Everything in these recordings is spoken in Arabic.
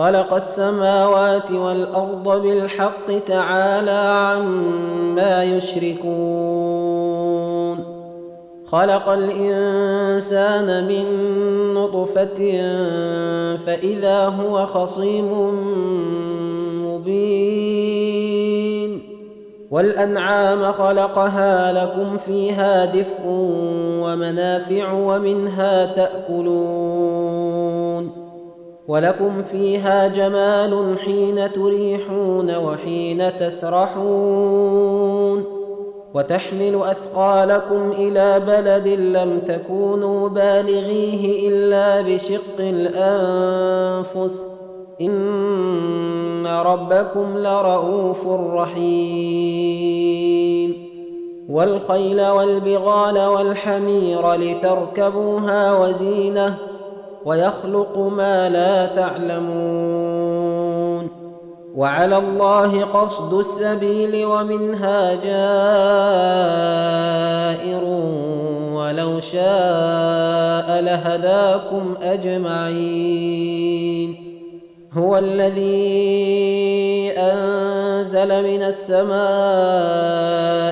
خلق السماوات والأرض بالحق تعالى عما يشركون. خلق الإنسان من نطفة فإذا هو خصيم مبين. والأنعام خلقها لكم فيها دفء ومنافع ومنها تأكلون. ولكم فيها جمال حين تريحون وحين تسرحون وتحمل أثقالكم إلى بلد لم تكونوا بالغيه إلا بشق الأنفس إن ربكم لرؤوف رحيم والخيل والبغال والحمير لتركبوها وزينة ويخلق ما لا تعلمون. وعلى الله قصد السبيل ومنها جائر ولو شاء لهداكم أجمعين. هو الذي أنزل من السماء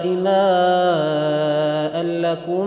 ماء لكم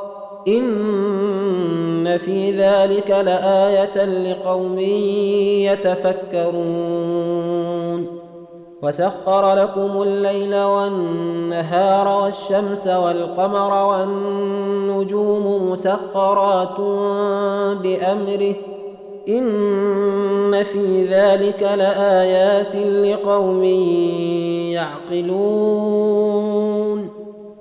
إن في ذلك لآية لقوم يتفكرون. وسخر لكم الليل والنهار والشمس والقمر والنجوم مسخرات بأمره. إن في ذلك لآيات لقوم يعقلون.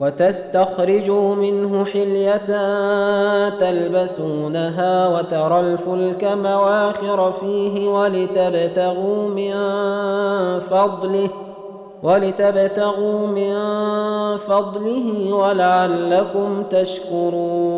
وتستخرجوا منه حلية تلبسونها وترى الفلك مواخر فيه ولتبتغوا من فضله ولتبتغوا من فضله ولعلكم تشكرون.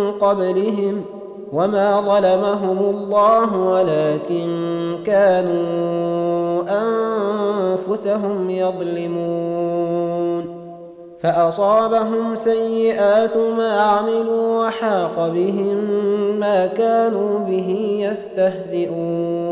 قبلهم وما ظلمهم الله ولكن كانوا أنفسهم يظلمون. فأصابهم سيئات ما عملوا وحاق بهم ما كانوا به يستهزئون.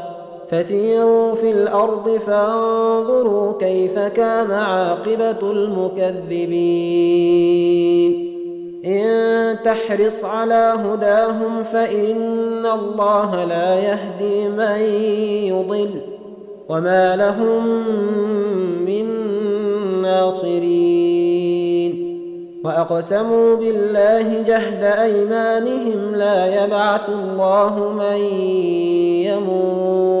فسيروا في الأرض فانظروا كيف كان عاقبة المكذبين. إن تحرص على هداهم فإن الله لا يهدي من يضل وما لهم من ناصرين. وأقسموا بالله جهد أيمانهم لا يبعث الله من يموت.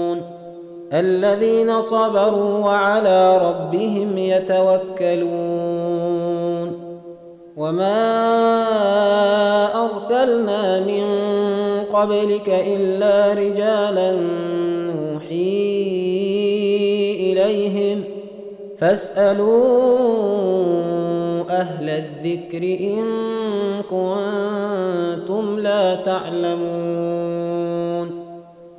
الذين صبروا وعلى ربهم يتوكلون. وما أرسلنا من قبلك إلا رجالا نوحي إليهم. فاسألوا أهل الذكر إن كنتم لا تعلمون.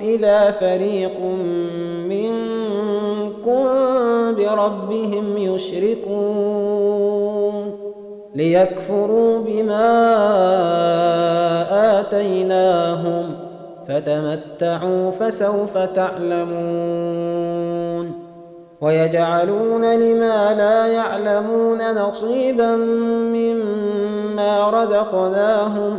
إذا فريق منكم بربهم يشركون ليكفروا بما آتيناهم فتمتعوا فسوف تعلمون ويجعلون لما لا يعلمون نصيبا مما رزقناهم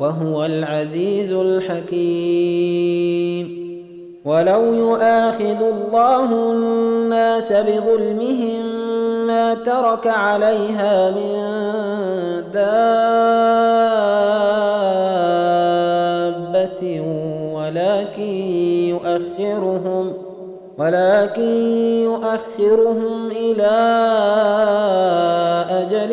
وهو العزيز الحكيم. ولو يؤاخذ الله الناس بظلمهم ما ترك عليها من دابة ولكن يؤخرهم ولكن يؤخرهم إلى أجل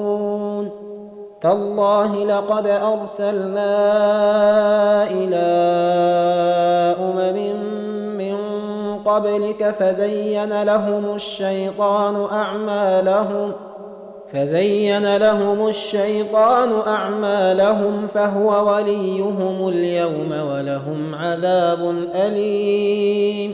تالله لقد أرسلنا إلى أمم من قبلك فزين لهم الشيطان أعمالهم فزين لهم الشيطان أعمالهم فهو وليهم اليوم ولهم عذاب أليم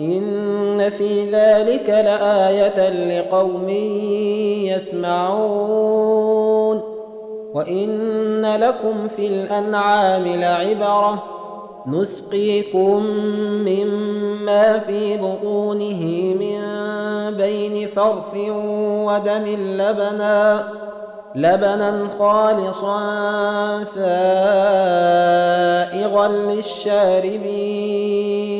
إن في ذلك لآية لقوم يسمعون وإن لكم في الأنعام لعبرة نسقيكم مما في بطونه من بين فرث ودم لبنا لبنا خالصا سائغا للشاربين.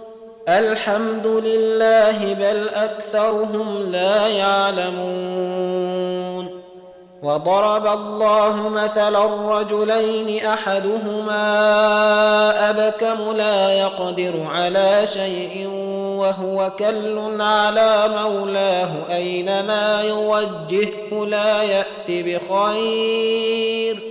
الحمد لله بل أكثرهم لا يعلمون. وضرب الله مثلا رجلين أحدهما أبكم لا يقدر على شيء وهو كل على مولاه أينما يوجهه لا يات بخير.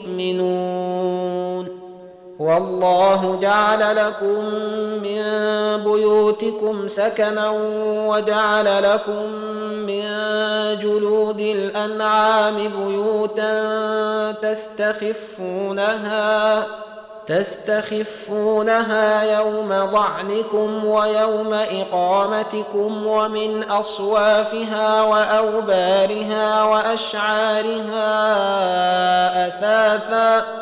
والله جعل لكم من بيوتكم سكنا وجعل لكم من جلود الأنعام بيوتا تستخفونها تستخفونها يوم ظعنكم ويوم إقامتكم ومن أصوافها وأوبارها وأشعارها أثاثا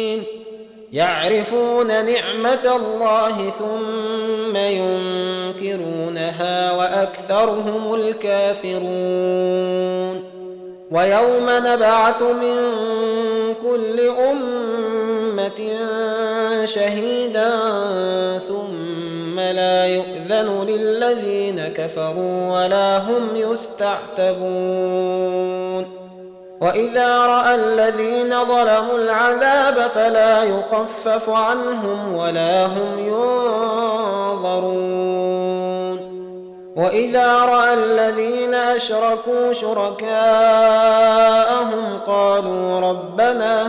يعرفون نعمة الله ثم ينكرونها وأكثرهم الكافرون. ويوم نبعث من كل أمة شهيدا ثم لا يؤذن للذين كفروا ولا هم يستعتبون. وإذا رأى الذين ظلموا العذاب فلا يخفف عنهم ولا هم ينظرون. وإذا رأى الذين أشركوا شركاءهم قالوا ربنا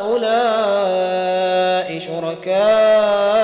هؤلاء شركاؤنا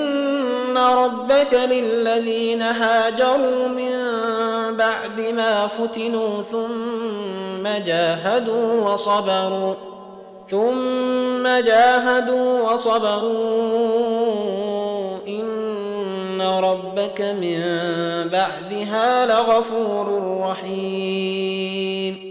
ربك للذين هاجروا من بعد ما فتنوا ثم جاهدوا وصبروا ثم جاهدوا وصبروا. إن ربك من بعدها لغفور رحيم.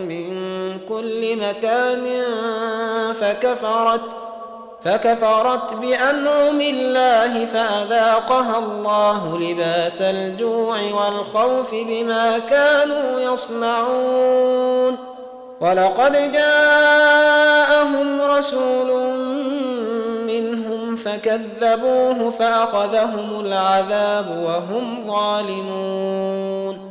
كل مكان فكفرت فكفرت بأنعم الله فأذاقها الله لباس الجوع والخوف بما كانوا يصنعون. ولقد جاءهم رسول منهم فكذبوه فأخذهم العذاب وهم ظالمون.